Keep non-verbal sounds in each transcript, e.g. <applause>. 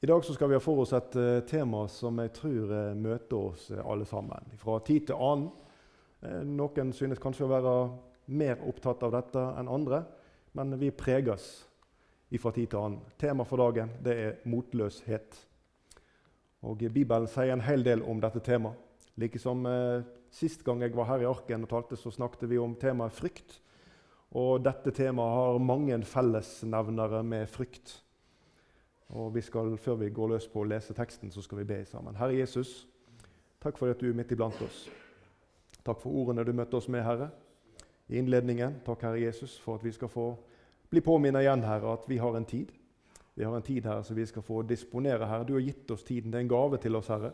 I dag skal vi ha for oss et uh, tema som jeg tror uh, møter oss uh, alle sammen. Fra tid til annen. noen synes kanskje å være mer opptatt av dette enn andre, men vi preges fra tid til annen. Tema for dagen det er motløshet. Og Bibelen sier en hel del om dette temaet. Likesom Sist gang jeg var her i Arken og talte, så snakket vi om temaet frykt. Og dette temaet har mange fellesnevnere med frykt. Og vi skal, Før vi går løs på å lese teksten, så skal vi be sammen. Herre Jesus, takk for at du er midt iblant oss. Takk for ordene du møtte oss med, Herre, i innledningen. Takk, Herre Jesus, for at vi skal få bli påminnet igjen, Herre, at vi har en tid. Vi har en tid Herre, som vi skal få disponere. Herre. Du har gitt oss tiden. Det er en gave til oss, Herre.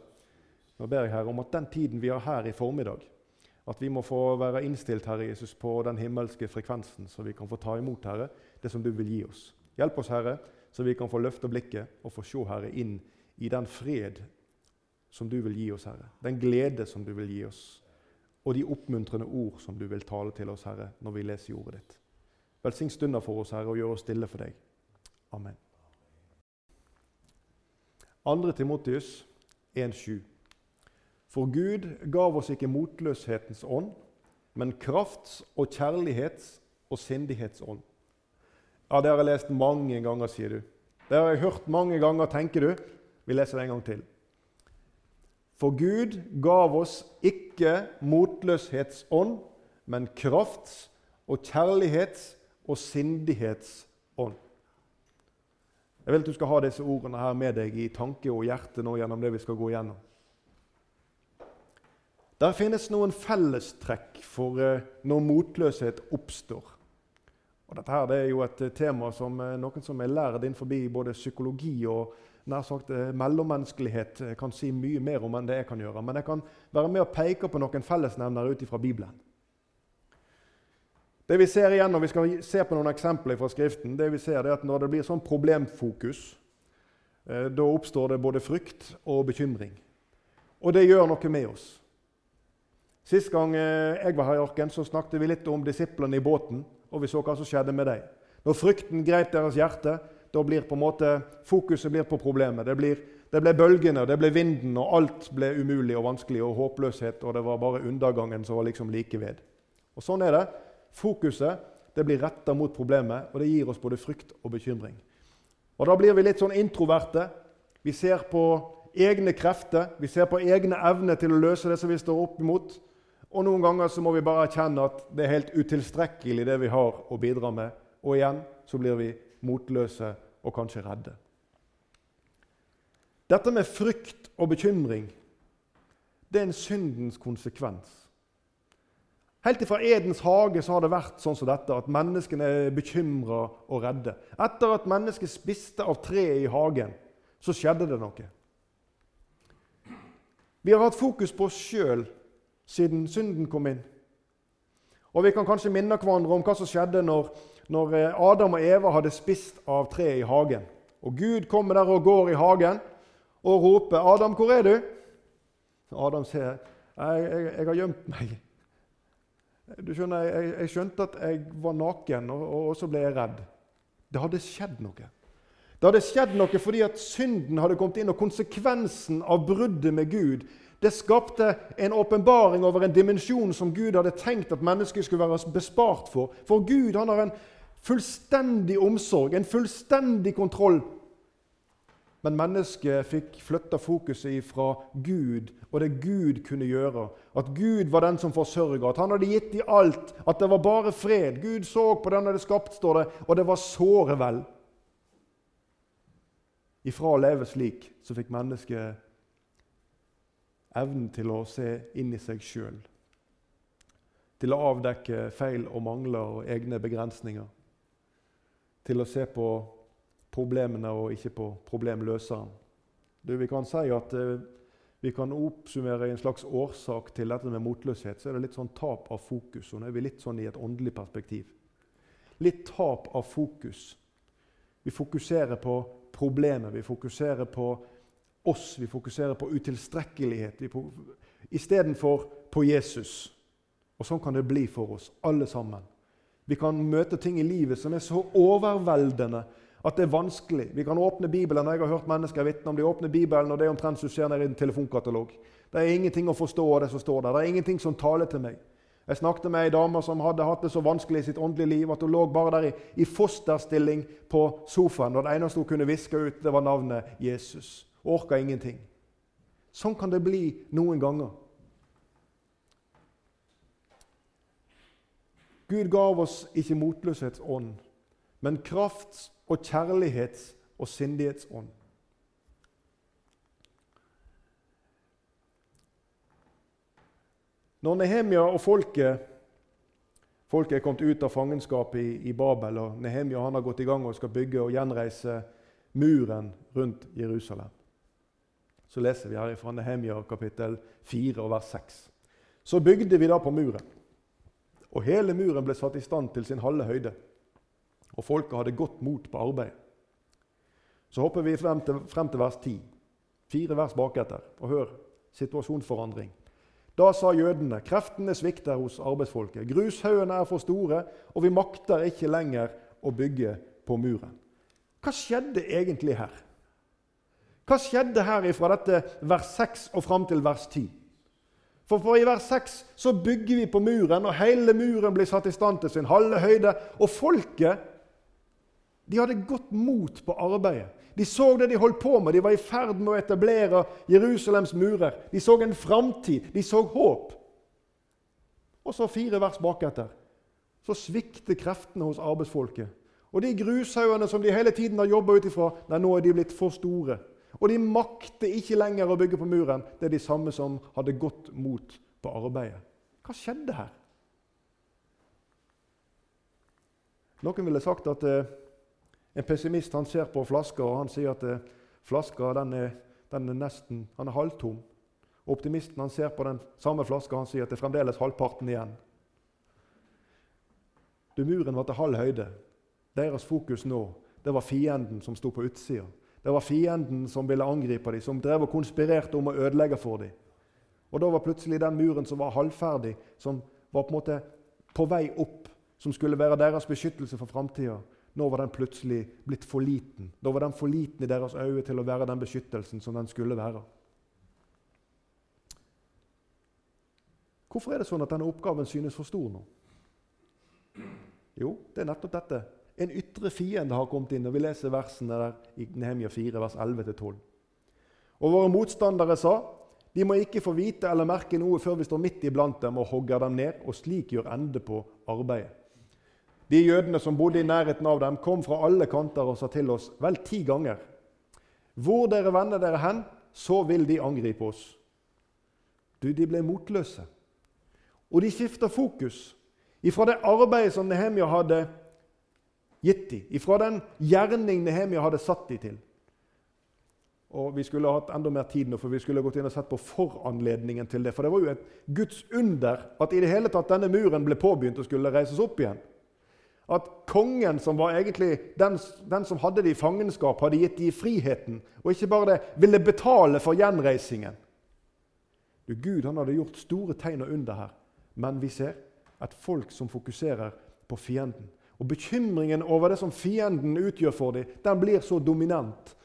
Nå ber jeg Herre, om at den tiden vi har her i formiddag, at vi må få være innstilt Herre Jesus, på den himmelske frekvensen, så vi kan få ta imot Herre, det som du vil gi oss. Hjelp oss, Herre, så vi kan få løfte blikket og få se Herre, inn i den fred som du vil gi oss, Herre. Den glede som du vil gi oss. Og de oppmuntrende ord som du vil tale til oss, Herre, når vi leser ordet ditt. Velsign stunder for oss, Herre, og gjør oss stille for deg. Amen. 2. Timotius 1,7. For Gud gav oss ikke motløshetens ånd, men krafts og kjærlighets og sindighetsånd. Ja, det har jeg lest mange ganger, sier du. Det har jeg hørt mange ganger, tenker du. Vi leser det en gang til. For Gud gav oss ikke motløshetsånd, men krafts og kjærlighets og sindighetsånd. Jeg vil at du skal ha disse ordene her med deg i tanke og hjerte nå gjennom det vi skal gå gjennom. Der finnes noen fellestrekk for eh, når motløshet oppstår. Og dette her, det er jo et eh, tema som eh, noen som er lærd innenfor både psykologi og nær sagt eh, mellommenneskelighet, kan si mye mer om enn det jeg kan gjøre. Men jeg kan være med og peke på noen fellesnevnere ut fra Bibelen. Det Vi ser igjen og vi skal se på noen eksempler fra Skriften, det vi ser er at når det blir sånn problemfokus, da oppstår det både frykt og bekymring. Og det gjør noe med oss. Sist gang jeg var her i Arken, så snakket vi litt om disiplene i båten og vi så hva som skjedde med dem. Når frykten grep deres hjerte, da blir på en måte fokuset blir på problemet. Det, blir, det ble bølgene, det ble vinden, og alt ble umulig og vanskelig og håpløshet. Og det var bare undergangen som var liksom like ved. Og Sånn er det. Fokuset det blir retta mot problemet, og det gir oss både frykt og bekymring. Og Da blir vi litt sånn introverte. Vi ser på egne krefter, vi ser på egne evner til å løse det som vi står opp imot. Og noen ganger så må vi bare erkjenne at det er helt utilstrekkelig, det vi har å bidra med. Og igjen så blir vi motløse og kanskje redde. Dette med frykt og bekymring det er en syndens konsekvens. Helt fra Edens hage så har det vært sånn som dette, at menneskene er bekymra og redde. Etter at mennesket spiste av treet i hagen, så skjedde det noe. Vi har hatt fokus på oss sjøl siden synden kom inn. Og Vi kan kanskje minne hverandre om hva som skjedde når, når eh, Adam og Eva hadde spist av treet i hagen. Og Gud kommer der og går i hagen og roper, 'Adam, hvor er du?' Adam sier, 'Jeg, jeg, jeg har gjemt meg.' Du skjønner, jeg, jeg, skjønte at jeg var naken, og, og, og så ble jeg redd. Det hadde skjedd noe. Det hadde skjedd noe fordi at synden hadde kommet inn, og konsekvensen av bruddet med Gud det skapte en åpenbaring over en dimensjon som Gud hadde tenkt at mennesket skulle være bespart for. For Gud han har en fullstendig omsorg, en fullstendig kontroll. Men mennesket fikk flytta fokuset fra Gud og det Gud kunne gjøre. At Gud var den som forsørga, at han hadde gitt dem alt. At det var bare fred. Gud så på den han hadde skapt, står det, og det var såre vel. Ifra å leve slik så fikk mennesket evnen til å se inn i seg sjøl. Til å avdekke feil og mangler og egne begrensninger. Til å se på problemene og ikke på problemløseren. Du, vi kan si at eh, vi kan oppsummere en slags årsak til dette med motløshet. Så er det litt sånn tap av fokus. Og nå er vi litt sånn i et åndelig perspektiv. Litt tap av fokus. Vi fokuserer på problemet, vi fokuserer på oss. Vi fokuserer på utilstrekkelighet istedenfor på Jesus. Og Sånn kan det bli for oss, alle sammen. Vi kan møte ting i livet som er så overveldende At det er vanskelig. Vi kan åpne Bibelen, jeg har hørt mennesker vitne om de åpner Bibelen, og det er omtrent som skjer nede i en telefonkatalog. Det er ingenting å forstå av det som står der. Det er ingenting som taler til meg. Jeg snakket med ei dame som hadde hatt det så vanskelig i sitt åndelige liv at hun lå bare der i fosterstilling på sofaen, og det eneste hun kunne viske ut, det var navnet Jesus. Orka ingenting. Sånn kan det bli noen ganger. Gud gav oss ikke motløshetsånd, men krafts- og kjærlighets- og sindighetsånd. Når Nehemia og folket Folket er kommet ut av fangenskapet i, i, Babel, og Nehemia har gått i gang og skal bygge og gjenreise muren rundt Jerusalem. Så leser vi her fra Nehemia kapittel 4 og vers 6. Så bygde vi da på muren. Og hele muren ble satt i stand til sin halve høyde. Og folket hadde godt mot på arbeid. Så hopper vi frem til, frem til vers 10. Fire vers baketter. Og hør situasjonsforandring. Da sa jødene, kreftene svikter hos arbeidsfolket. Grushaugene er for store, og vi makter ikke lenger å bygge på muren. Hva skjedde egentlig her? Hva skjedde her fra dette vers 6 og fram til vers 10? For, for I vers 6 så bygger vi på muren, og hele muren blir satt i stand til sin halve høyde. Og folket de hadde godt mot på arbeidet. De så det de holdt på med. De var i ferd med å etablere Jerusalems murer. De så en framtid. De så håp. Og så fire vers baketter så svikter kreftene hos arbeidsfolket. Og de grushaugene som de hele tiden har jobba ut ifra, nå er de blitt for store. Og de makter ikke lenger å bygge på muren. Det er de samme som hadde gått mot på arbeidet. Hva skjedde her? Noen ville sagt at eh, en pessimist han ser på flaska og han sier at eh, flaska den er, den er nesten han er halvtom. Optimisten han ser på den samme flaska og sier at det er fremdeles halvparten igjen. Du, Muren var til halv høyde. Deres fokus nå det var fienden som sto på utsida. Det var fienden som ville angripe dem, som drev og konspirerte om å ødelegge for dem. Og Da var plutselig den muren som var halvferdig, som var på en måte på vei opp, som skulle være deres beskyttelse for framtida, nå var den plutselig blitt for liten. Da var den for liten i deres øyne til å være den beskyttelsen som den skulle være. Hvorfor er det sånn at denne oppgaven synes for stor nå? Jo, det er nettopp dette en ytre fiende har kommet inn. og Vi leser versene der i Nehemia 4, vers 11-12. Og våre motstandere sa de må ikke få vite eller merke noe før vi står midt iblant dem og hogger dem ned, og slik gjør ende på arbeidet. De jødene som bodde i nærheten av dem, kom fra alle kanter og sa til oss vel ti ganger.: Hvor dere vender dere hen, så vil de angripe oss. Du, de ble motløse. Og de skifta fokus ifra det arbeidet som Nehemia hadde gitt dem, ifra den gjerning Nehemia hadde satt dem til. Og Vi skulle hatt enda mer tid nå, for vi skulle gått inn og sett på foranledningen til det. For det var jo et Guds under at i det hele tatt denne muren ble påbegynt og skulle reises opp igjen. At kongen, som var egentlig den, den som hadde det i fangenskap, hadde gitt dem friheten, og ikke bare det, ville betale for gjenreisingen. Du, Gud han hadde gjort store tegn og under her, men vi ser et folk som fokuserer på fienden. Og bekymringen over det som fienden utgjør for dem, den blir så dominant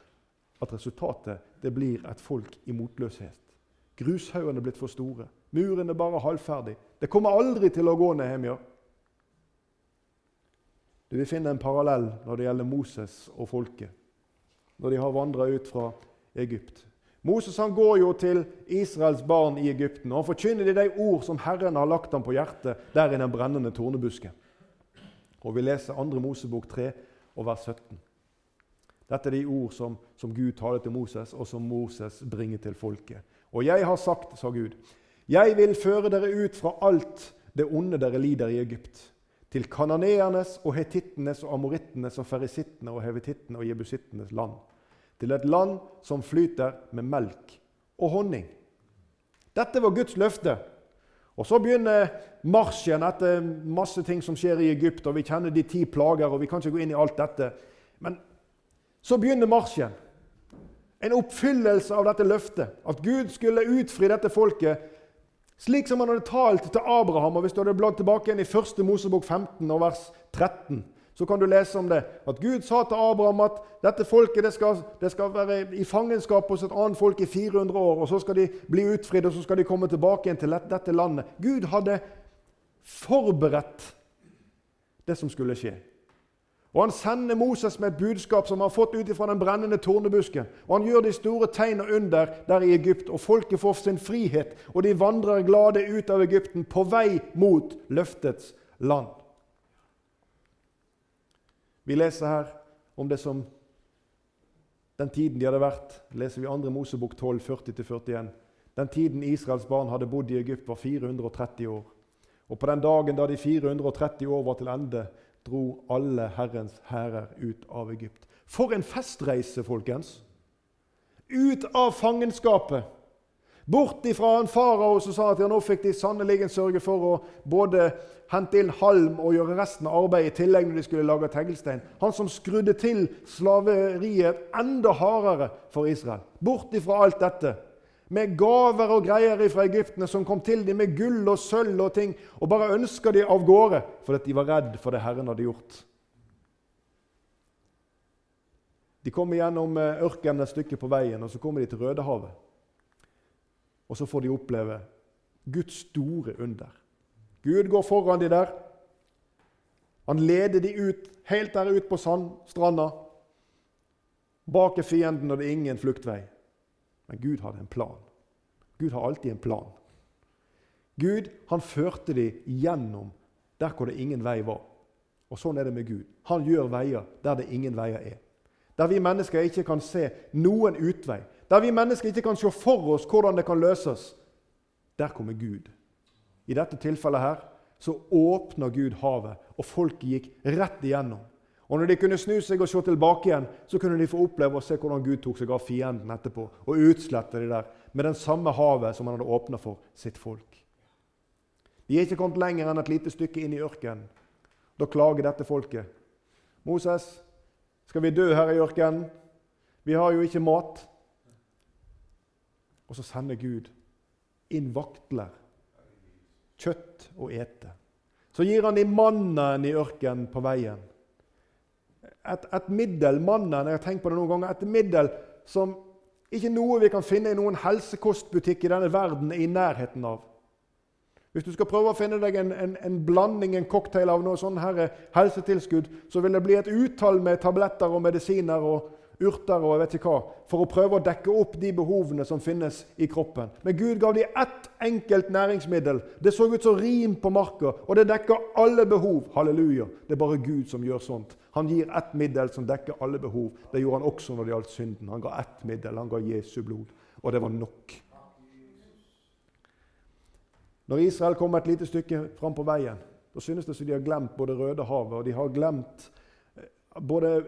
at resultatet det blir et folk i motløshet. Grushaugene er blitt for store. Muren er bare halvferdig. Det kommer aldri til å gå, Nehemia. Du vil finne en parallell når det gjelder Moses og folket, når de har vandra ut fra Egypt. Moses han går jo til Israels barn i Egypten, og han forkynner de ord som Herren har lagt ham på hjertet der i den brennende tornebusken. Og vi leser 2. Mosebok 3 og vers 17. Dette er de ord som, som Gud taler til Moses, og som Moses bringer til folket. Og jeg har sagt, sa Gud, jeg vil føre dere ut fra alt det onde dere lider i Egypt, til kananeernes og hetittenes og amorittenes og ferisittene og hevitittene og jebusittenes land, til et land som flyter med melk og honning. Dette var Guds løfte og Så begynner marsjen etter masse ting som skjer i Egypt. og Vi kjenner de ti plager, og vi kan ikke gå inn i alt dette. Men så begynner marsjen. En oppfyllelse av dette løftet. At Gud skulle utfri dette folket slik som han hadde talt til Abraham. og Hvis du hadde bladd tilbake igjen i 1. Mosebok 15 og vers 13, så kan du lese om det. At Gud sa til Abraham at dette folket det skal, det skal, være i fangenskap hos et annet folk i 400 år. og Så skal de bli utfridd og så skal de komme tilbake igjen til dette landet. Gud hadde forberedt det som skulle skje. Og Han sender Moses med et budskap som han har fått ut fra den brennende tornebusken. Og Han gjør de store tegn og under der i Egypt, og folket får sin frihet. Og de vandrer glade ut av Egypten på vei mot løftets land. Vi leser her om det som den tiden de hadde vært, leser vi 2. Mosebok 12, 40-41. Den tiden Israels barn hadde bodd i Egypt, var 430 år. Og på den dagen da de 430 år var til ende, dro alle Herrens hærer ut av Egypt. For en festreise, folkens! Ut av fangenskapet. Bort ifra en farao som sa at ja, nå fikk de sannelig sørge for å både hente inn halm og gjøre resten av arbeidet i tillegg når de skulle lage teglstein. Han som skrudde til slaveriet enda hardere for Israel. Bort ifra alt dette med gaver og greier fra egyptene som kom til dem med gull og sølv og ting, og bare ønska de av gårde fordi de var redd for det Herren hadde gjort. De kom gjennom eh, ørkenen et stykke på veien, og så kommer de til Rødehavet. Og så får de oppleve Guds store under. Gud går foran de der. Han leder de ut, helt der ut på sandstranda. Bak er fienden, og det er ingen fluktvei. Men Gud hadde en plan. Gud har alltid en plan. Gud han førte de gjennom der hvor det ingen vei var. Og Sånn er det med Gud. Han gjør veier der det ingen veier er. Der vi mennesker ikke kan se noen utvei. Der vi mennesker ikke kan se for oss hvordan det kan løses. Der kommer Gud. I dette tilfellet her så åpna Gud havet, og folket gikk rett igjennom. Og når de kunne snu seg og se tilbake igjen, så kunne de få oppleve å se hvordan Gud tok seg av fienden etterpå og utslette de der med den samme havet som han hadde åpna for sitt folk. De er ikke kommet lenger enn et lite stykke inn i ørkenen. Da klager dette folket. 'Moses, skal vi dø her i ørkenen? Vi har jo ikke mat.' Og så sender Gud inn vaktler, kjøtt å ete. Så gir han dem mannen i ørkenen på veien et, et middel, mannen jeg har tenkt på det noen ganger, et middel som ikke noe vi kan finne i noen helsekostbutikk i denne verden er i nærheten av. Hvis du skal prøve å finne deg en, en, en blanding, en cocktail av noe sånn her helsetilskudd, så vil det bli et utall med tabletter og medisiner og urter og jeg vet ikke hva, for å prøve å dekke opp de behovene som finnes i kroppen. Men Gud gav dem ett enkelt næringsmiddel. Det så ut som rim på marka, og det dekker alle behov. Halleluja. Det er bare Gud som gjør sånt. Han gir ett middel som dekker alle behov. Det gjorde han også når det gjaldt synden. Han ga ett middel. Han ga Jesu blod. Og det var nok. Når Israel kommer et lite stykke fram på veien, da synes det som de har glemt både Røde havet, og de har glemt eh, både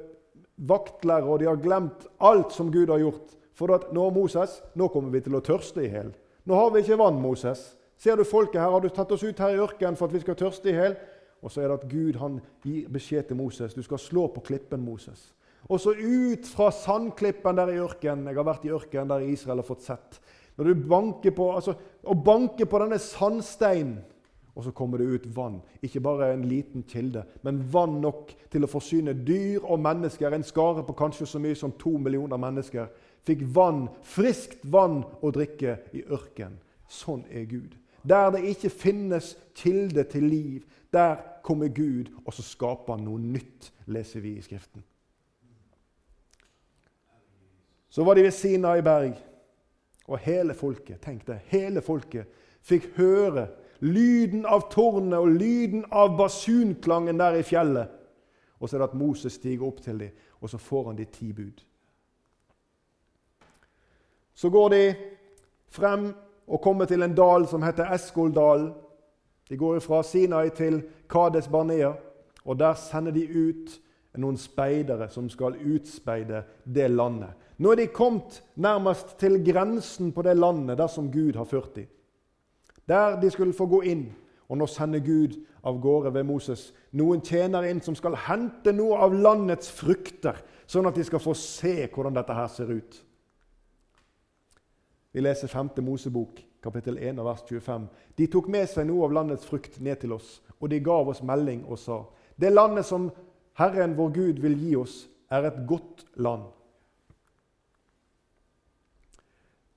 vaktlærer, og de har glemt alt som Gud har gjort. For at nå, Moses, nå kommer vi til å tørste i hjel. Nå har vi ikke vann, Moses. Ser du folket her? Har du tatt oss ut her i ørkenen for at vi skal tørste i hjel? Og så er det at Gud han gir beskjed til Moses. Du skal slå på klippen, Moses. Og så ut fra sandklippen der i ørkenen. Jeg har vært i ørkenen der Israel har fått sett. Når du banker på, altså, Å banke på denne sandsteinen og så kommer det ut vann. Ikke bare en liten kilde, men vann nok til å forsyne dyr og mennesker. En skare på kanskje så mye som to millioner mennesker fikk vann, friskt vann å drikke i ørken. Sånn er Gud. Der det ikke finnes kilde til liv, der kommer Gud, og så skaper han noe nytt, leser vi i Skriften. Så var de ved Sina i berg, og hele folket, tenk det, hele folket fikk høre lyden av tårnet og lyden av basunklangen der i fjellet. Og så er det at Moses stiger opp til dem, og så får han de ti bud. Så går de frem og kommer til en dal som heter Eskoldalen. De går fra Sinai til Kades Barnea, og der sender de ut noen speidere som skal utspeide det landet. Nå er de kommet nærmest til grensen på det landet der som Gud har ført dem der de skulle få gå inn. Og nå sender Gud av gårde ved Moses noen tjenere inn som skal hente noe av landets frukter, sånn at de skal få se hvordan dette her ser ut. Vi leser 5. Mosebok, kapittel 1, vers 25. De tok med seg noe av landets frukt ned til oss, og de gav oss melding og sa:" Det landet som Herren vår Gud vil gi oss, er et godt land.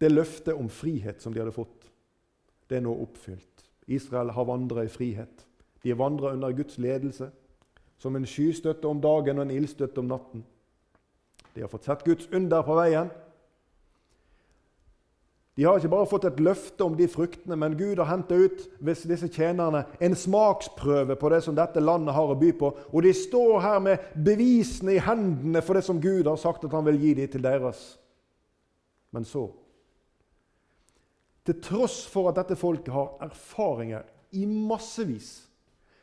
Det løftet om frihet som de hadde fått, det er nå oppfylt. Israel har vandret i frihet. De har vandret under Guds ledelse, som en skystøtte om dagen og en ildstøtte om natten. De har fått sett Guds under på veien. De har ikke bare fått et løfte om de fruktene, men Gud har hentet ut hvis disse tjenerne en smaksprøve på det som dette landet har å by på. Og de står her med bevisene i hendene for det som Gud har sagt at han vil gi dem til deres. Men så Til tross for at dette folket har erfaringer i massevis,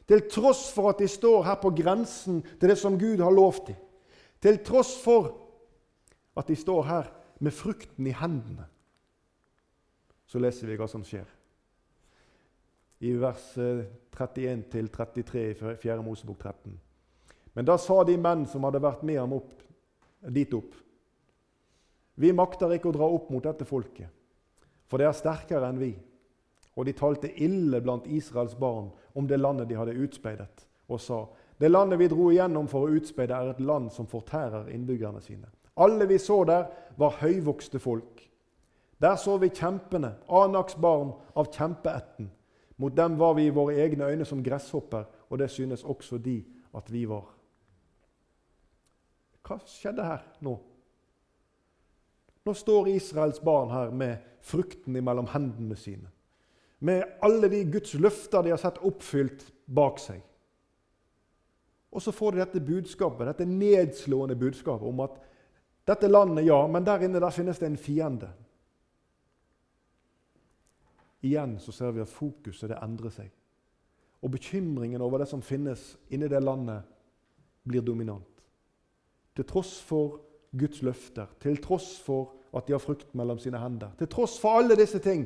til tross for at de står her på grensen til det som Gud har lovt dem, til tross for at de står her med frukten i hendene så leser vi hva som skjer. I vers 31-33 eh, i 4. Mosebok 13. Men da sa de menn som hadde vært med ham opp, dit opp Vi makter ikke å dra opp mot dette folket, for det er sterkere enn vi. Og de talte ille blant Israels barn om det landet de hadde utspeidet, og sa:" Det landet vi dro igjennom for å utspeide, er et land som fortærer innbyggerne sine. Alle vi så der, var høyvokste folk. Der så vi kjempene, Anaks barn av kjempeætten. Mot dem var vi i våre egne øyne som gresshopper, og det synes også de at vi var. Hva skjedde her nå? Nå står Israels barn her med frukten mellom hendene sine. Med alle de Guds løfter de har sett oppfylt bak seg. Og så får de dette budskapet, dette nedslående budskapet om at dette landet, ja, men der inne der finnes det en fiende. Igjen så ser vi at fokuset det endrer seg. Og bekymringen over det som finnes inni det landet, blir dominant. Til tross for Guds løfter, til tross for at de har frukt mellom sine hender, til tross for alle disse ting,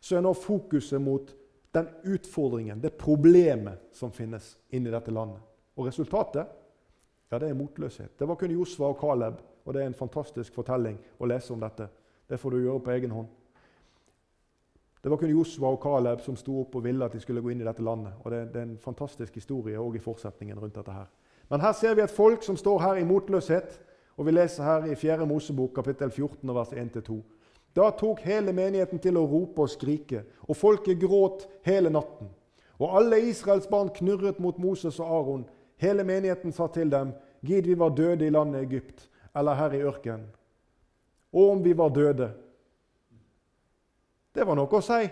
så er nå fokuset mot den utfordringen, det problemet som finnes inni dette landet. Og resultatet ja, det er motløshet. Det var kun Josva og Caleb, og det er en fantastisk fortelling å lese om dette. Det får du gjøre på egen hånd. Det var kun Josva og Caleb som sto opp og ville at de skulle gå inn i dette landet. Og Det, det er en fantastisk historie òg i fortsetningen rundt dette her. Men her ser vi et folk som står her i motløshet. Og vi leser her i 4. Mosebok kapittel 14 vers 1-2. Da tok hele menigheten til å rope og skrike, og folket gråt hele natten. Og alle Israels barn knurret mot Moses og Aron. Hele menigheten sa til dem, Gid vi var døde i landet Egypt, eller her i ørkenen. Og om vi var døde, det var noe å si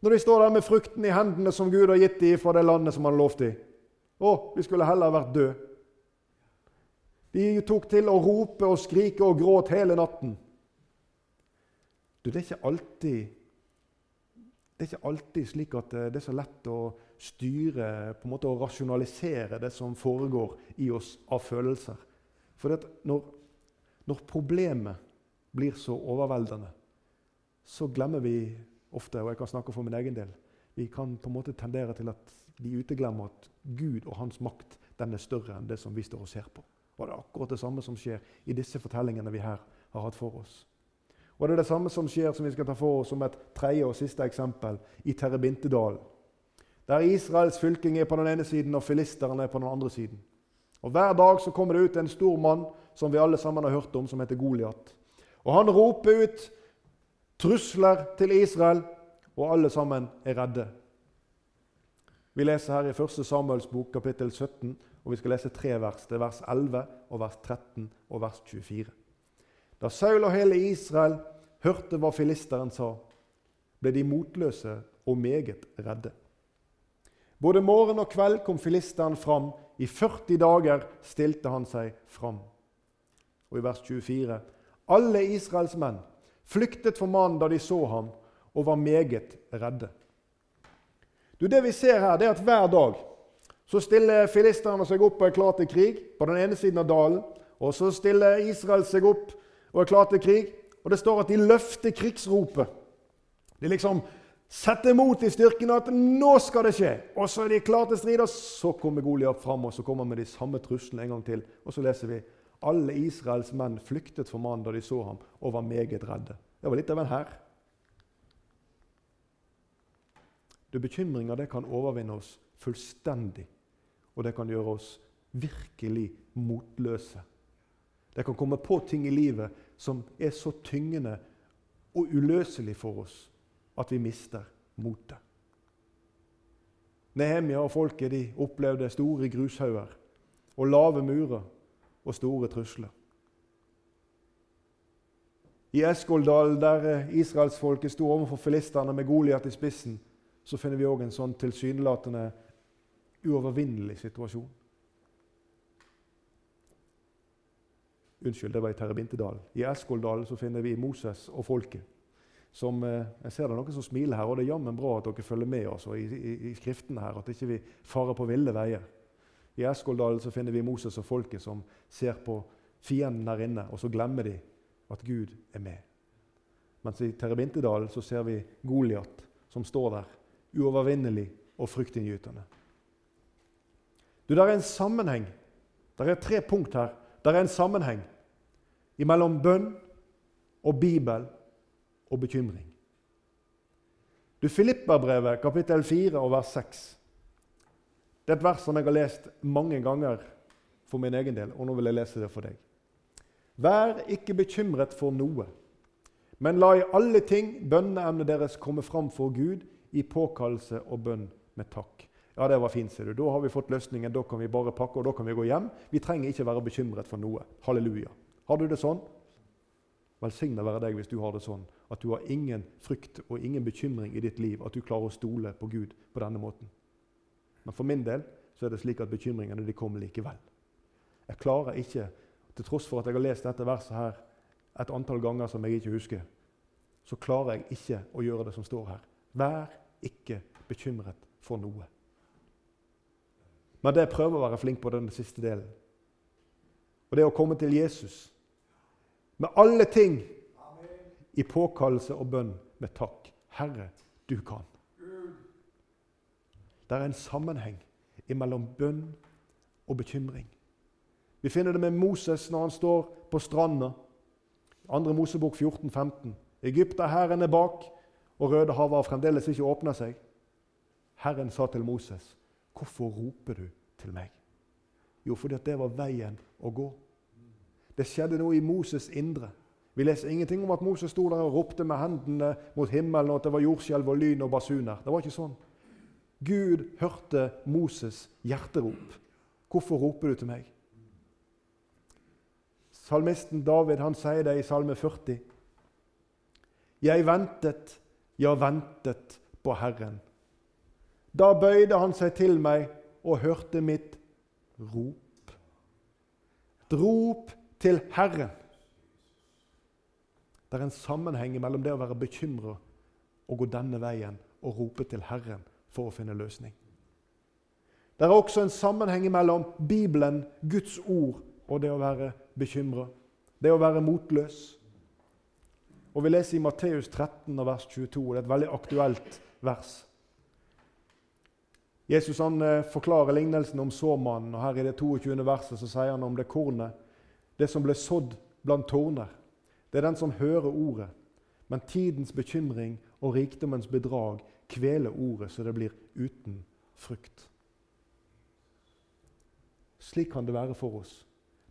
når de står der med frukten i hendene som Gud har gitt dem fra det landet som han lovte dem. Å, vi skulle heller vært døde. De tok til å rope og skrike og gråte hele natten. Du, det er ikke alltid det er ikke alltid slik at det er så lett å styre på en måte å rasjonalisere det som foregår i oss av følelser. For når, når problemet blir så overveldende, så glemmer vi ofte, og jeg kan snakke for min egen del, vi kan på en måte tendere til at vi uteglemmer at Gud og hans makt den er større enn det som vi står og ser på. Og Det akkurat det samme som skjer i disse fortellingene vi her har hatt for oss. Og Det er det samme som skjer som vi skal ta for oss som et tredje og siste eksempel i Terrebintedalen. Der Israels fylking er på den ene siden og filisterne er på den andre siden. Og Hver dag så kommer det ut en stor mann som vi alle sammen har hørt om, som heter Goliat. Og Han roper ut trusler til Israel, og alle sammen er redde. Vi leser her i 1. Samuels bok, kapittel 17, og vi skal lese tre vers. Det er vers 11, og vers 13 og vers 24. Da Saul og hele Israel hørte hva filisteren sa, ble de motløse og meget redde. Både morgen og kveld kom filisteren fram. I 40 dager stilte han seg fram. Og i vers 24.: Alle Israels menn flyktet for mannen da de så ham, og var meget redde. Du, det vi ser her, det er at hver dag så stiller filisterne seg opp og er klar til krig på den ene siden av dalen. Og så stiller Israel seg opp og er klar til krig. Og det står at de løfter krigsropet. De liksom setter mot i styrken at 'nå skal det skje'. Og så er de klare til strid, og så kommer Goliat fram og så kommer med de samme truslene en gang til. Og så leser vi alle Israels menn flyktet for mannen da de så ham, og var meget redde. Det var litt av en hær. Bekymringer det kan overvinne oss fullstendig, og det kan gjøre oss virkelig motløse. Det kan komme på ting i livet som er så tyngende og uløselig for oss at vi mister motet. Nehemia og folket de opplevde store grushauger og lave murer og store trusler. I Eskoldal, der israelsfolket sto overfor filistene med Goliat i spissen, så finner vi òg en sånn tilsynelatende uovervinnelig situasjon. Unnskyld, det var i Terrebintedalen. I Eskoldal så finner vi Moses og folket. Som, eh, jeg ser det er noen som smiler her, og det er jammen bra at dere følger med oss i, i, i, skriftene her, at ikke vi farer på ville veier. I Eskoldalen så finner vi Moses og folket som ser på fienden der inne, og så glemmer de at Gud er med. Mens i Terrebintedalen så ser vi Goliat som står der, uovervinnelig og fryktinngytende. Du, Det er en sammenheng. Det er tre punkt her. Det er en sammenheng mellom bønn og Bibel og bekymring. Du, Filipperbrevet, kapittel 4 og vers 6. Det er et vers som jeg har lest mange ganger for min egen del, og nå vil jeg lese det for deg. Vær ikke bekymret for noe, men la i alle ting bønneemnet deres komme fram for Gud i påkallelse og bønn med takk. Ja, det var fint, ser du. Da har vi fått løsningen. Da kan vi bare pakke og da kan vi gå hjem. Vi trenger ikke være bekymret for noe. Halleluja. Har du det sånn? Velsigna være deg hvis du har det sånn. At du har ingen frykt og ingen bekymring i ditt liv. At du klarer å stole på Gud på denne måten. Men for min del så er det slik at bekymringene de kommer likevel. Jeg klarer ikke til tross for at jeg har lest dette verset her et antall ganger som jeg ikke husker, så klarer jeg ikke å gjøre det som står her. Vær ikke bekymret for noe. Men det jeg prøver å være flink på den siste delen. Og det er å komme til Jesus med alle ting i påkallelse og bønn med takk. Herre, du kan. Det er en sammenheng mellom bønn og bekymring. Vi finner det med Moses når han står på stranda. 2. Mosebok 14, 15. Egypterhæren er bak, og Rødehavet har fremdeles ikke åpna seg. Herren sa til Moses, 'Hvorfor roper du til meg?' Jo, fordi det var veien å gå. Det skjedde noe i Moses' indre. Vi leser ingenting om at Moses sto der og ropte med hendene mot himmelen, og at det var jordskjelv og lyn og basuner. Det var ikke sånn. Gud hørte Moses' hjerterop. 'Hvorfor roper du til meg?' Salmisten David han sier det i Salme 40. Jeg ventet, ja, ventet på Herren. Da bøyde han seg til meg og hørte mitt rop. Et rop til Herren. Det er en sammenheng mellom det å være bekymra og gå denne veien og rope til Herren for å finne løsning. Det er også en sammenheng mellom Bibelen, Guds ord, og det å være bekymra. Det å være motløs. Og Vi leser i Matteus 13, vers 22. Det er et veldig aktuelt vers. Jesus han eh, forklarer lignelsen om såmannen. og Her i det 22. verset så sier han om det kornet, det som ble sådd blant torner. Det er den som hører ordet, men tidens bekymring og rikdommens bedrag kveler ordet så det blir uten frukt. Slik kan det være for oss.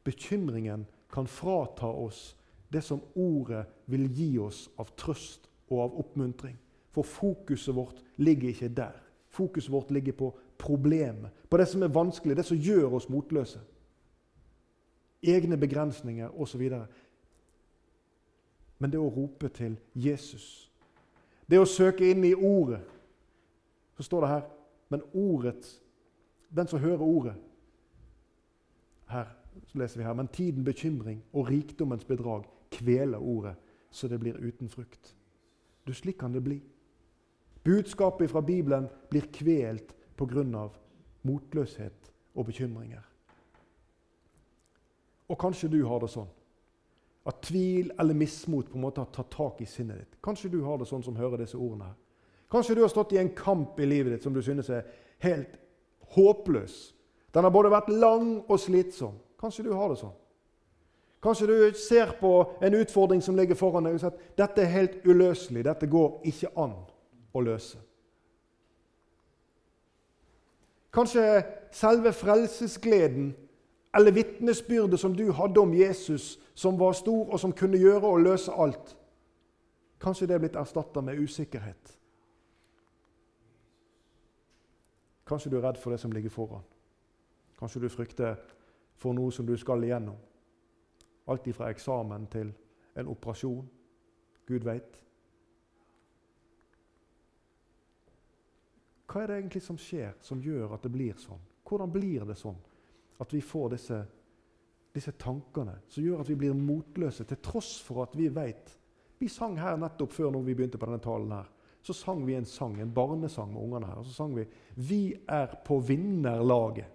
Bekymringen kan frata oss det som ordet vil gi oss av trøst og av oppmuntring. For fokuset vårt ligger ikke der. Fokuset vårt ligger på problemet, på det som er vanskelig, det som gjør oss motløse. Egne begrensninger osv. Men det å rope til Jesus, det å søke inn i Ordet Så står det her Men ordet, den som hører Ordet Her så leser vi her, Men tiden bekymring og rikdommens bedrag kveler ordet, så det blir uten frukt. Du, Slik kan det bli. Budskapet fra Bibelen blir kvelt pga. motløshet og bekymringer. Og kanskje du har det sånn at tvil eller mismot på en måte har tatt tak i sinnet ditt. Kanskje du har det sånn som hører disse ordene her. Kanskje du har stått i en kamp i livet ditt som du synes er helt håpløs. Den har både vært lang og slitsom. Kanskje du har det sånn. Kanskje du ser på en utfordring som ligger foran deg og sier at dette er helt uløselig. Dette går ikke an å løse. Kanskje selve frelsesgleden eller vitnesbyrdet som du hadde om Jesus, som var stor, og som kunne gjøre og løse alt, kanskje det er blitt erstatta med usikkerhet. Kanskje du er redd for det som ligger foran. Kanskje du frykter for noe som du skal igjennom. Alt ifra eksamen til en operasjon. Gud veit. Hva er det egentlig som skjer, som gjør at det blir sånn? Hvordan blir det sånn at vi får disse, disse tankene som gjør at vi blir motløse, til tross for at vi veit Vi sang her nettopp før når vi begynte på denne talen her. Så sang vi en sang, en barnesang med ungene her. Og så sang vi 'Vi er på vinnerlaget'.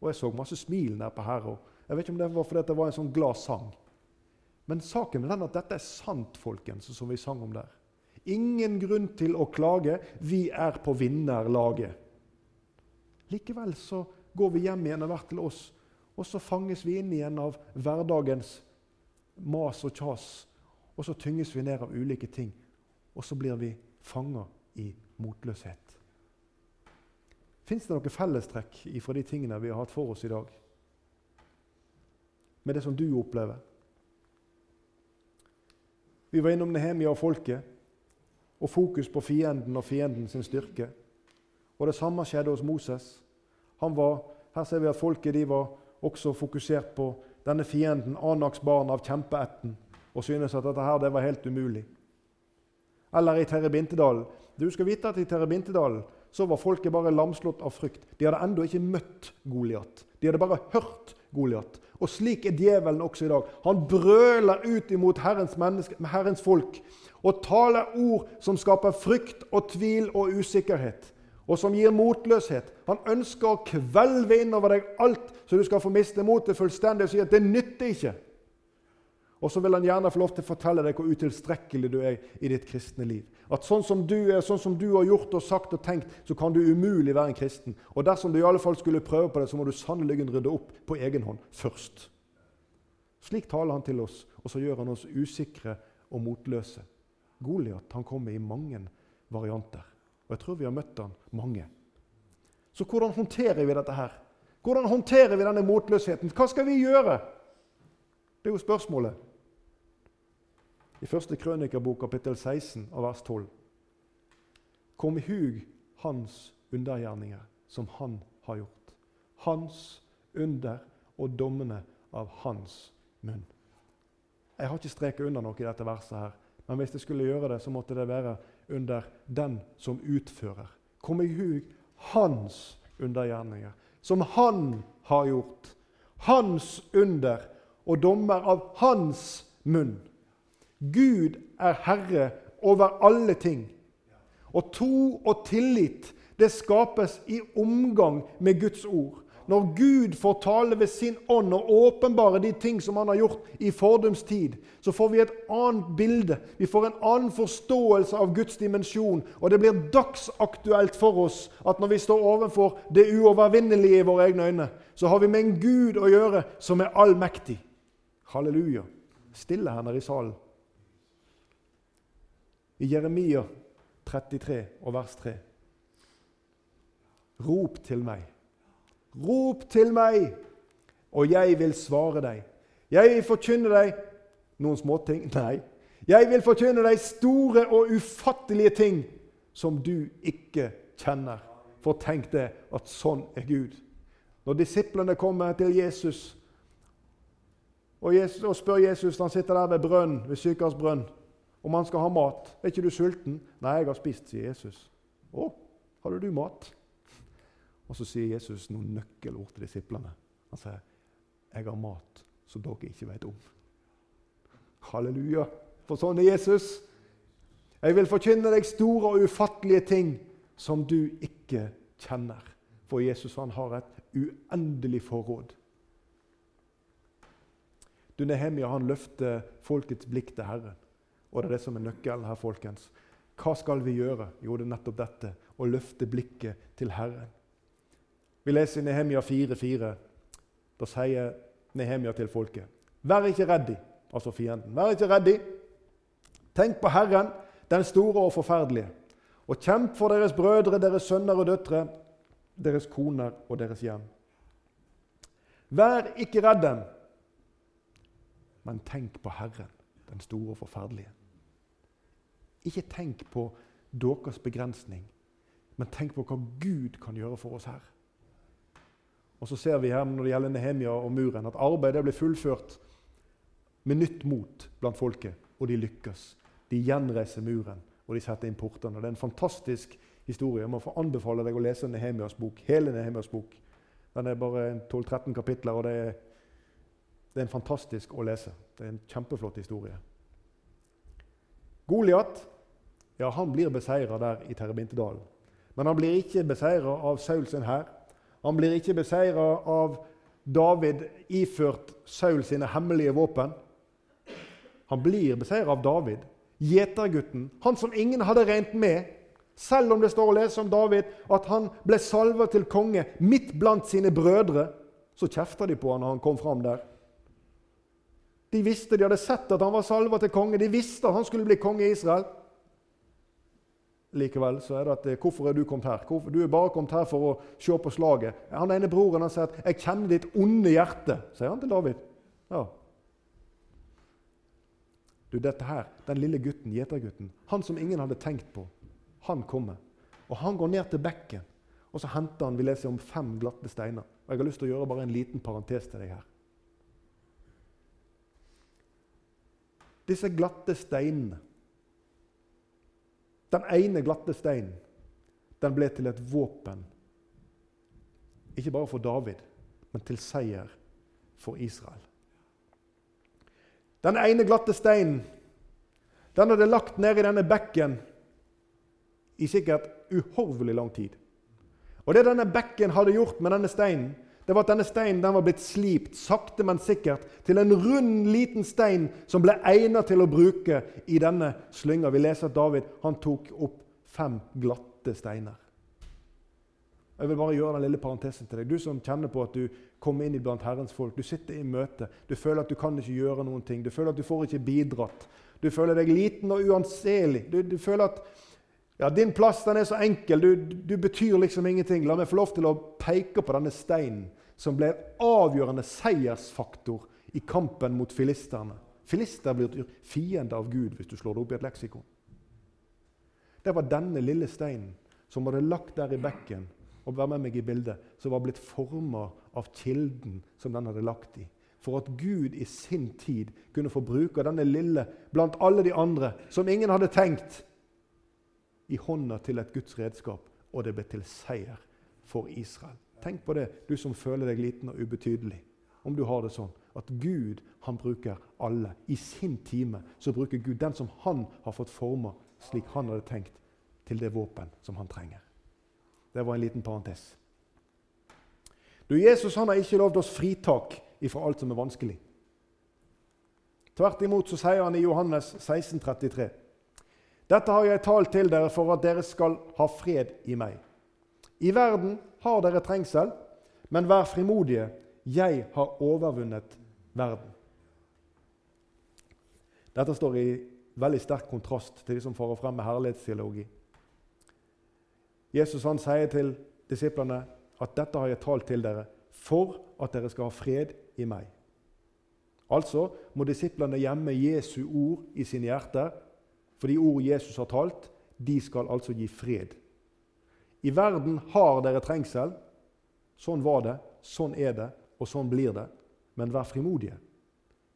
Og jeg så masse smil der her. jeg vet ikke om det var fordi det var en sånn glad sang. Men saken er den at dette er sant, folkens, som vi sang om der. Ingen grunn til å klage. Vi er på vinnerlaget. Likevel så går vi hjem igjen og hver til oss, og så fanges vi inn igjen av hverdagens mas og kjas. Og så tynges vi ned av ulike ting, og så blir vi fanga i motløshet. Fins det noe fellestrekk fra de tingene vi har hatt for oss i dag? Med det som du opplever? Vi var innom Nehemia og folket og fokus på fienden og fienden sin styrke. Og Det samme skjedde hos Moses. Var, her ser vi at folket de var også fokusert på denne fienden, Anaks barn av kjempeætten, og synes at dette her, det var helt umulig. Eller i Terrebintedalen. Du skal vite at I Terrebintedalen så var folket bare lamslått av frykt. De hadde ennå ikke møtt Goliat. De hadde bare hørt Goliat. Og slik er djevelen også i dag. Han brøler ut imot Herrens, Herrens folk og taler ord som skaper frykt og tvil og usikkerhet, og som gir motløshet. Han ønsker å kvelve innover deg alt, så du skal få miste motet fullstendig og si at det nytter ikke. Og så vil han gjerne få lov til å fortelle deg hvor utilstrekkelig du er i ditt kristne liv. At sånn som du er, sånn som du har gjort og sagt og tenkt, så kan du umulig være en kristen. Og dersom du i alle fall skulle prøve på det, så må du sannelig rydde opp på egen hånd først. Slik taler han til oss, og så gjør han oss usikre og motløse. Goliat kommer i mange varianter, og jeg tror vi har møtt han mange. Så hvordan håndterer vi dette her? Hvordan håndterer vi denne motløsheten? Hva skal vi gjøre? Det er jo spørsmålet i første krønikerbok, kapittel 16, av vers 12. Kom i hug hans undergjerninger, som han har gjort. Hans under og dommene av hans munn. Jeg har ikke streket under noe i dette verset, her, men hvis jeg skulle gjøre det, så måtte det være under den som utfører. Kom i hug hans undergjerninger, som han har gjort. Hans under og dommer av hans munn. Gud er herre over alle ting. Og tro og tillit det skapes i omgang med Guds ord. Når Gud får tale ved sin ånd og åpenbare de ting som han har gjort i fordums tid, så får vi et annet bilde. Vi får en annen forståelse av Guds dimensjon. Og det blir dagsaktuelt for oss at når vi står overfor det uovervinnelige i våre egne øyne, så har vi med en Gud å gjøre som er allmektig. Halleluja. Stille her nede i salen. I Jeremia 33 og vers 3. Rop til meg. Rop til meg, og jeg vil svare deg. Jeg vil forkynne deg noen småting. <laughs> Nei. Jeg vil forkynne deg store og ufattelige ting som du ikke kjenner. For tenk det, at sånn er Gud. Når disiplene kommer til Jesus og, Jesus, og spør Jesus Han sitter der ved brønn, ved Sykars brønn om han skal ha mat. 'Er ikke du sulten?' 'Nei, jeg har spist', sier Jesus. 'Å, hadde du mat?' Og så sier Jesus noen nøkkelord til disiplene. Han sier, 'Jeg har mat som dere ikke vet om'. Halleluja! For sånn er Jesus. Jeg vil forkynne deg store og ufattelige ting som du ikke kjenner. For Jesus han har et uendelig forråd. Du, Nehemia han løfter folkets blikk til Herren. Og det er det som er nøkkelen her, folkens. Hva skal vi gjøre? Jo, det er nettopp dette. Å løfte blikket til Herren. Vi leser i Nehemia 4,4. Da sier Nehemia til folket.: Vær ikke reddi, altså fienden. Vær ikke reddi. Tenk på Herren, den store og forferdelige. Og kjemp for deres brødre, deres sønner og døtre, deres koner og deres hjem. Vær ikke redd dem, men tenk på Herren, den store og forferdelige. Ikke tenk på deres begrensning, men tenk på hva Gud kan gjøre for oss her. Og så ser vi her når det gjelder Nehemia og muren, at arbeidet blir fullført med nytt mot blant folket, og de lykkes. De gjenreiser muren, og de setter inn portene. Det er en fantastisk historie. Jeg må få anbefale deg å lese Nehemias bok, hele Nehemias bok. Den er bare 12-13 kapitler, og det er, det er en fantastisk å lese. Det er en kjempeflott historie. Goliat ja, han blir beseira der i Terrebintedalen. Men han blir ikke beseira av Saul sin hær. Han blir ikke beseira av David iført Saul sine hemmelige våpen. Han blir beseira av David, gjetergutten, han som ingen hadde regnet med. Selv om det står å lese om David at han ble salva til konge midt blant sine brødre, så kjefta de på han når han kom fram der. De visste, de hadde sett at han var salva til konge. De visste at han skulle bli konge i Israel. Likevel så er det at 'Hvorfor er du kommet her?' Hvorfor? 'Du er bare kommet her for å se på slaget.' Han ene broren han sier at 'Jeg kjenner ditt onde hjerte', sier han til David. Ja. Du, dette her, Den lille gutten, gjetergutten, han som ingen hadde tenkt på, han kommer. Og Han går ned til bekken, og så henter han vi leser om fem glatte steiner. Og Jeg har lyst til å gjøre bare en liten parentes til deg her. Disse glatte steinene den ene glatte steinen den ble til et våpen. Ikke bare for David, men til seier for Israel. Den ene glatte steinen den hadde lagt ned i denne bekken i sikkert uhorvelig lang tid. Og Det denne bekken hadde gjort med denne steinen, det var at denne steinen den var blitt slipt sakte, men sikkert til en rund, liten stein som ble egnet til å bruke i denne slynga. Vi leser at David han tok opp fem glatte steiner. Jeg vil bare gjøre den lille parentesen til deg. Du som kjenner på at du kommer inn blant Herrens folk. Du sitter i møte. Du føler at du kan ikke gjøre noen ting. Du føler at du får ikke bidratt. Du føler deg liten og uanselig. Du, du føler at ja, din plass den er så enkel. Du, du, betyr liksom ingenting. La meg få lov til å peke på denne steinen som ble en avgjørende seiersfaktor i kampen mot filisterne. Filister blir fiende av Gud hvis du slår det opp i et leksikon. Det var denne lille steinen som hadde lagt der i bekken og vær med meg i bildet, som var blitt forma av kilden som den hadde lagt i. For at Gud i sin tid kunne få bruke denne lille blant alle de andre som ingen hadde tenkt i hånda til et Guds redskap, og det ble til seier for Israel. Tenk på det, du som føler deg liten og ubetydelig. Om du har det sånn at Gud han bruker alle. I sin time så bruker Gud den som han har fått forma slik han hadde tenkt, til det våpen som han trenger. Det var en liten parentes. Du, Jesus han har ikke lovd oss fritak ifra alt som er vanskelig. Tvert imot så sier han i Johannes 16, 33 dette har jeg talt til dere for at dere skal ha fred i meg. I verden har dere trengsel, men vær frimodige. Jeg har overvunnet verden. Dette står i veldig sterk kontrast til de som farer frem med herlighetsteologi. Jesus han sier til disiplene at 'dette har jeg talt til dere for at dere skal ha fred i meg'. Altså må disiplene gjemme Jesu ord i sine hjerter for de ord Jesus har talt, de skal altså gi fred. I verden har dere trengsel. Sånn var det, sånn er det, og sånn blir det. Men vær frimodige.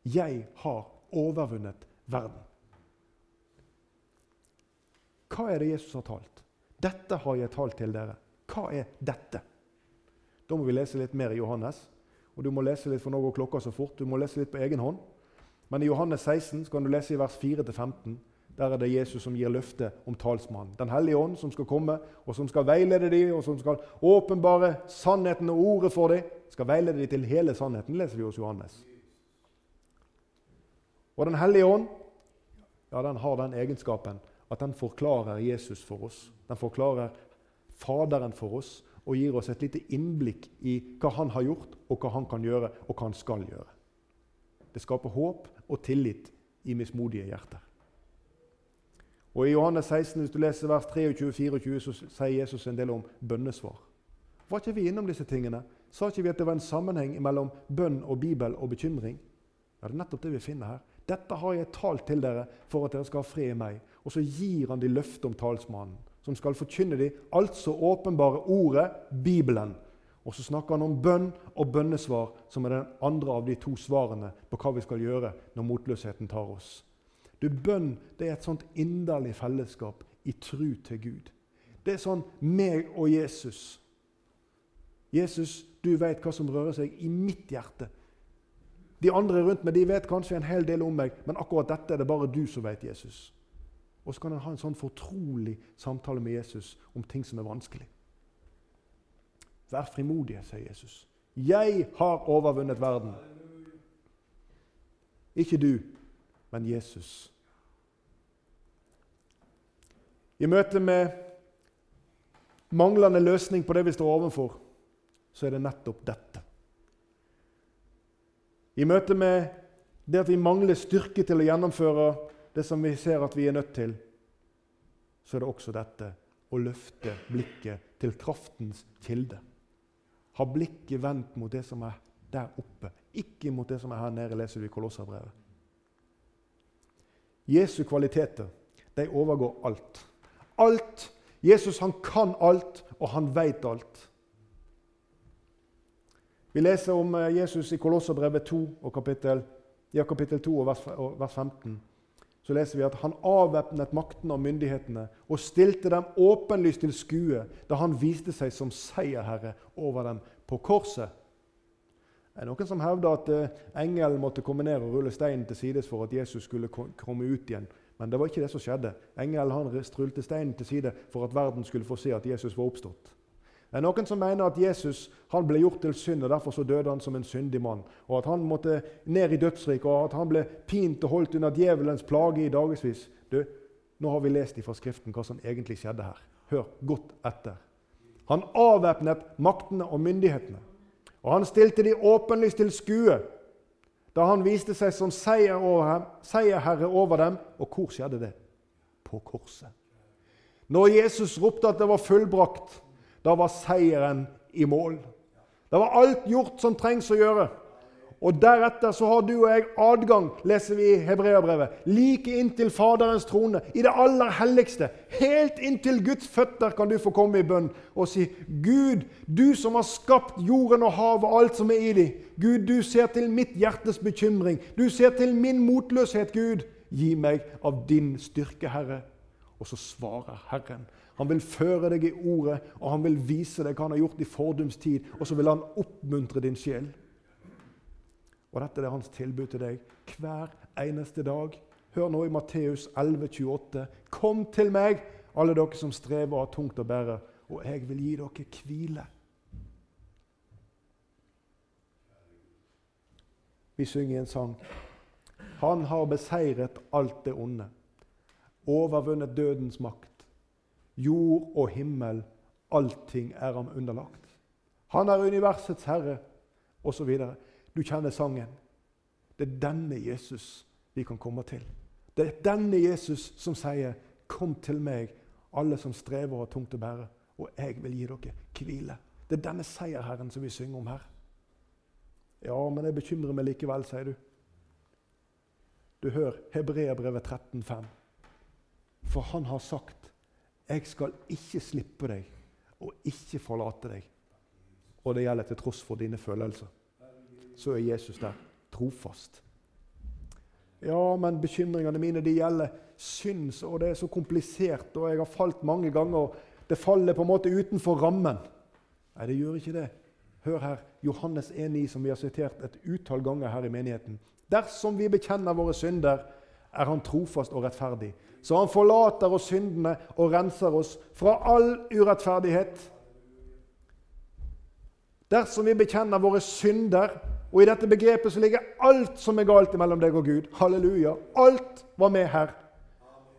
Jeg har overvunnet verden. Hva er det Jesus har talt? Dette har jeg talt til dere. Hva er dette? Da må vi lese litt mer i Johannes. Og Du må lese litt, for nå går klokka så fort. Du må lese litt på egen hånd. Men i Johannes 16 kan du lese i vers 4-15. Der er det Jesus som gir løfte om talsmannen. Den hellige ånd som skal komme, og som skal veilede dem, og som skal åpenbare sannheten og ordet for dem. Skal veilede dem til hele sannheten, leser vi hos Johannes. Og Den hellige ånd ja, den har den egenskapen at den forklarer Jesus for oss. Den forklarer Faderen for oss og gir oss et lite innblikk i hva han har gjort, og hva han kan gjøre, og hva han skal gjøre. Det skaper håp og tillit i mismodige hjerter. Og I Johannes 16, hvis du leser vers 23-24, så sier Jesus en del om bønnesvar. Var ikke vi innom disse tingene Sa ikke vi at det var en sammenheng mellom bønn og Bibel og bekymring? Ja, Det er nettopp det vi finner her. Dette har jeg talt til dere for at dere skal ha fred i meg. Og så gir han de løftet om talsmannen, som skal forkynne de altså åpenbare ordet, Bibelen. Og så snakker han om bønn og bønnesvar, som er den andre av de to svarene på hva vi skal gjøre når motløsheten tar oss. Du, Bønn det er et sånt inderlig fellesskap i tru til Gud. Det er sånn meg og Jesus. Jesus, du vet hva som rører seg i mitt hjerte. De andre rundt meg de vet kanskje en hel del om meg, men akkurat dette er det bare du som vet, Jesus. Og så kan en ha en sånn fortrolig samtale med Jesus om ting som er vanskelig. Vær frimodige, sier Jesus. Jeg har overvunnet verden. Ikke du, men Jesus. I møte med manglende løsning på det vi står overfor, så er det nettopp dette. I møte med det at vi mangler styrke til å gjennomføre det som vi ser at vi er nødt til, så er det også dette å løfte blikket til kraftens kilde. Ha blikket vendt mot det som er der oppe, ikke mot det som er her nede, leser vi i Kolosserbrevet. Jesu kvaliteter de overgår alt. Alt. Jesus han kan alt, og han veit alt. Vi leser om eh, Jesus i Kolosserbrevet 2 og kapittel, ja, kapittel 2 og vers, og vers 15. Så leser vi at han avvæpnet maktene og myndighetene og stilte dem åpenlyst til skue da han viste seg som seierherre over dem på korset. Det er noen som hevder at eh, engelen måtte komme ned og rulle steinen til sides for at Jesus skulle komme ut igjen. Men det var ikke det som skjedde. Engelen han rullte steinen til side for at verden skulle få se at Jesus var oppstått. Det er noen som mener at Jesus han ble gjort til synd, og derfor så døde han som en syndig mann. Og at han måtte ned i dødsriket, og at han ble pint og holdt under djevelens plage i dagevis. Du, nå har vi lest fra Skriften hva som egentlig skjedde her. Hør godt etter. Han avvæpnet maktene og myndighetene. Og han stilte de åpenlyst til skue da han viste seg som seier seierherre over dem. Og hvor skjedde det? På korset. Når Jesus ropte at det var fullbrakt, da var seieren i mål. Det var alt gjort som trengs å gjøre. Og Deretter så har du og jeg adgang, leser vi i Hebreabrevet, like inntil Faderens trone, i det aller helligste. Helt inntil Guds føtter kan du få komme i bønn og si, 'Gud, du som har skapt jorden og havet og alt som er i dem.' 'Gud, du ser til mitt hjertes bekymring. Du ser til min motløshet, Gud. Gi meg av din styrke, Herre.' Og så svarer Herren. Han vil føre deg i ordet, og han vil vise deg hva han har gjort i fordums tid, og så vil han oppmuntre din sjel. Og dette er hans tilbud til deg hver eneste dag. Hør nå i Matteus 11, 28. Kom til meg, alle dere som strever og har tungt å bære, og jeg vil gi dere hvile. Vi synger en sang. Han har beseiret alt det onde, overvunnet dødens makt. Jord og himmel, allting er ham underlagt. Han er universets herre, osv. Du kjenner sangen. Det er denne Jesus vi kan komme til. Det er denne Jesus som sier, 'Kom til meg, alle som strever og har tungt å bære, og jeg vil gi dere hvile.' Det er denne seierherren som vi synger om her. Ja, men jeg bekymrer meg likevel, sier du. Du hører Hebreabrevet 13,5. For han har sagt, 'Jeg skal ikke slippe deg og ikke forlate deg.' Og det gjelder til tross for dine følelser så er Jesus der trofast. Ja, men bekymringene mine de gjelder synd, og det er så komplisert, og jeg har falt mange ganger. og Det faller på en måte utenfor rammen. Nei, det gjør ikke det. Hør her, Johannes 1,9, som vi har sitert et utall ganger her i menigheten. Dersom vi bekjenner våre synder, er Han trofast og rettferdig. Så Han forlater oss syndene og renser oss fra all urettferdighet. Dersom vi bekjenner våre synder, og i dette begrepet så ligger alt som er galt mellom deg og Gud. Halleluja. Alt var med her.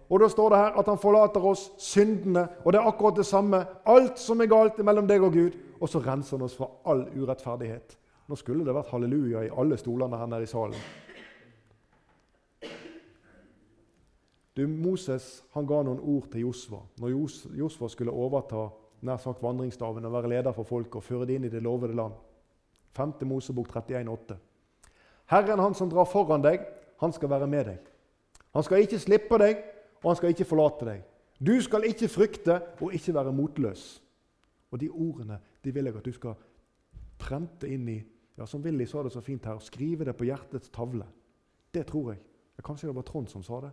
Og da står det her at han forlater oss syndene, og det er akkurat det samme. Alt som er galt mellom deg og Gud. Og så renser han oss fra all urettferdighet. Nå skulle det vært halleluja i alle stolene her nede i salen. Du, Moses han ga noen ord til Josva når Josva skulle overta nær sagt vandringsstaven og være leder for folket og føre det inn i det lovede land. 5. Mosebok 31,8. Herren, han som drar foran deg, han skal være med deg. Han skal ikke slippe deg, og han skal ikke forlate deg. Du skal ikke frykte og ikke være motløs. Og de ordene de vil jeg at du skal prente inn i ja, Som Willy sa det så fint her, skrive det på hjertets tavle. Det tror jeg. Kanskje det var Trond som sa det.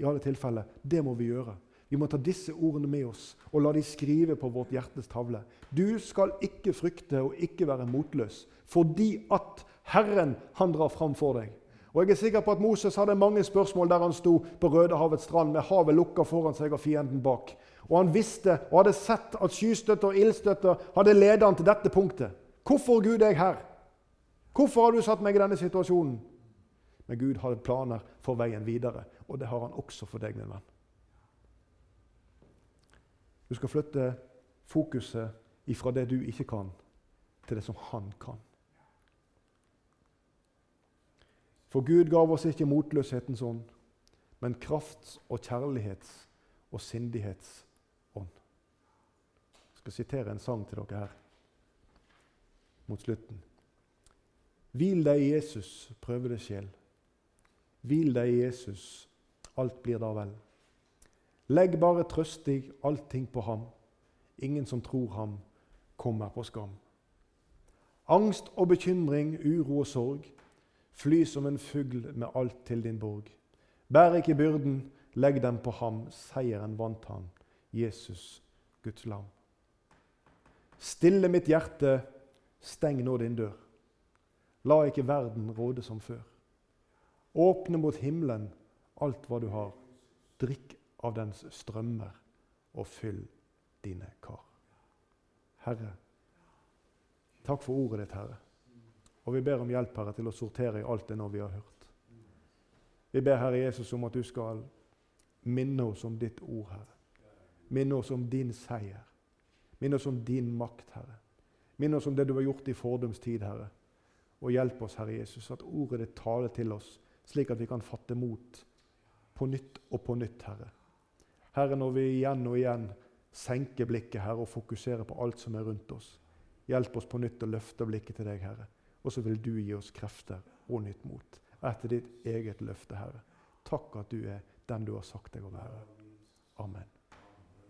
I alle tilfeller, Det må vi gjøre. Vi må ta disse ordene med oss og la de skrive på vårt hjertes tavle. Du skal ikke frykte og ikke være motløs, fordi at Herren han drar fram for deg. Og Jeg er sikker på at Moses hadde mange spørsmål der han sto på Rødehavets strand med havet lukka foran seg og fienden bak. Og han visste og hadde sett at skystøtter og ildstøtter hadde ledet han til dette punktet. Hvorfor, Gud, er jeg her? Hvorfor har du satt meg i denne situasjonen? Men Gud hadde planer for veien videre, og det har han også for deg, min venn. Du skal flytte fokuset ifra det du ikke kan, til det som han kan. For Gud gav oss ikke motløshetens ånd, men krafts- og kjærlighets- og sindighetsånd. Jeg skal sitere en sang til dere her mot slutten. Hvil deg i Jesus, prøvede sjel. Hvil deg i Jesus, alt blir da vel. Legg bare trøstig allting på ham. Ingen som tror ham, kommer på skam. Angst og bekymring, uro og sorg Fly som en fugl med alt til din borg. Bær ikke byrden, legg dem på ham. Seieren vant han, Jesus, Guds lam. Stille mitt hjerte, steng nå din dør. La ikke verden råde som før. Åpne mot himmelen alt hva du har. Drikk av dens strømmer og fyll dine kar. Herre, takk for ordet ditt, Herre. Og vi ber om hjelp Herre, til å sortere i alt det nå vi har hørt. Vi ber Herre Jesus om at du skal minne oss om ditt ord, Herre. Minne oss om din seier. Minne oss om din makt, Herre. Minne oss om det du har gjort i fordums tid, Herre. Og hjelp oss, Herre Jesus, at ordet ditt taler til oss, slik at vi kan fatte mot på nytt og på nytt, Herre. Herre, når vi igjen og igjen senker blikket Herre, og fokuserer på alt som er rundt oss, hjelp oss på nytt å løfte blikket til deg, Herre. Og så vil du gi oss krefter og nytt mot etter ditt eget løfte, Herre. Takk at du er den du har sagt deg å være. Amen.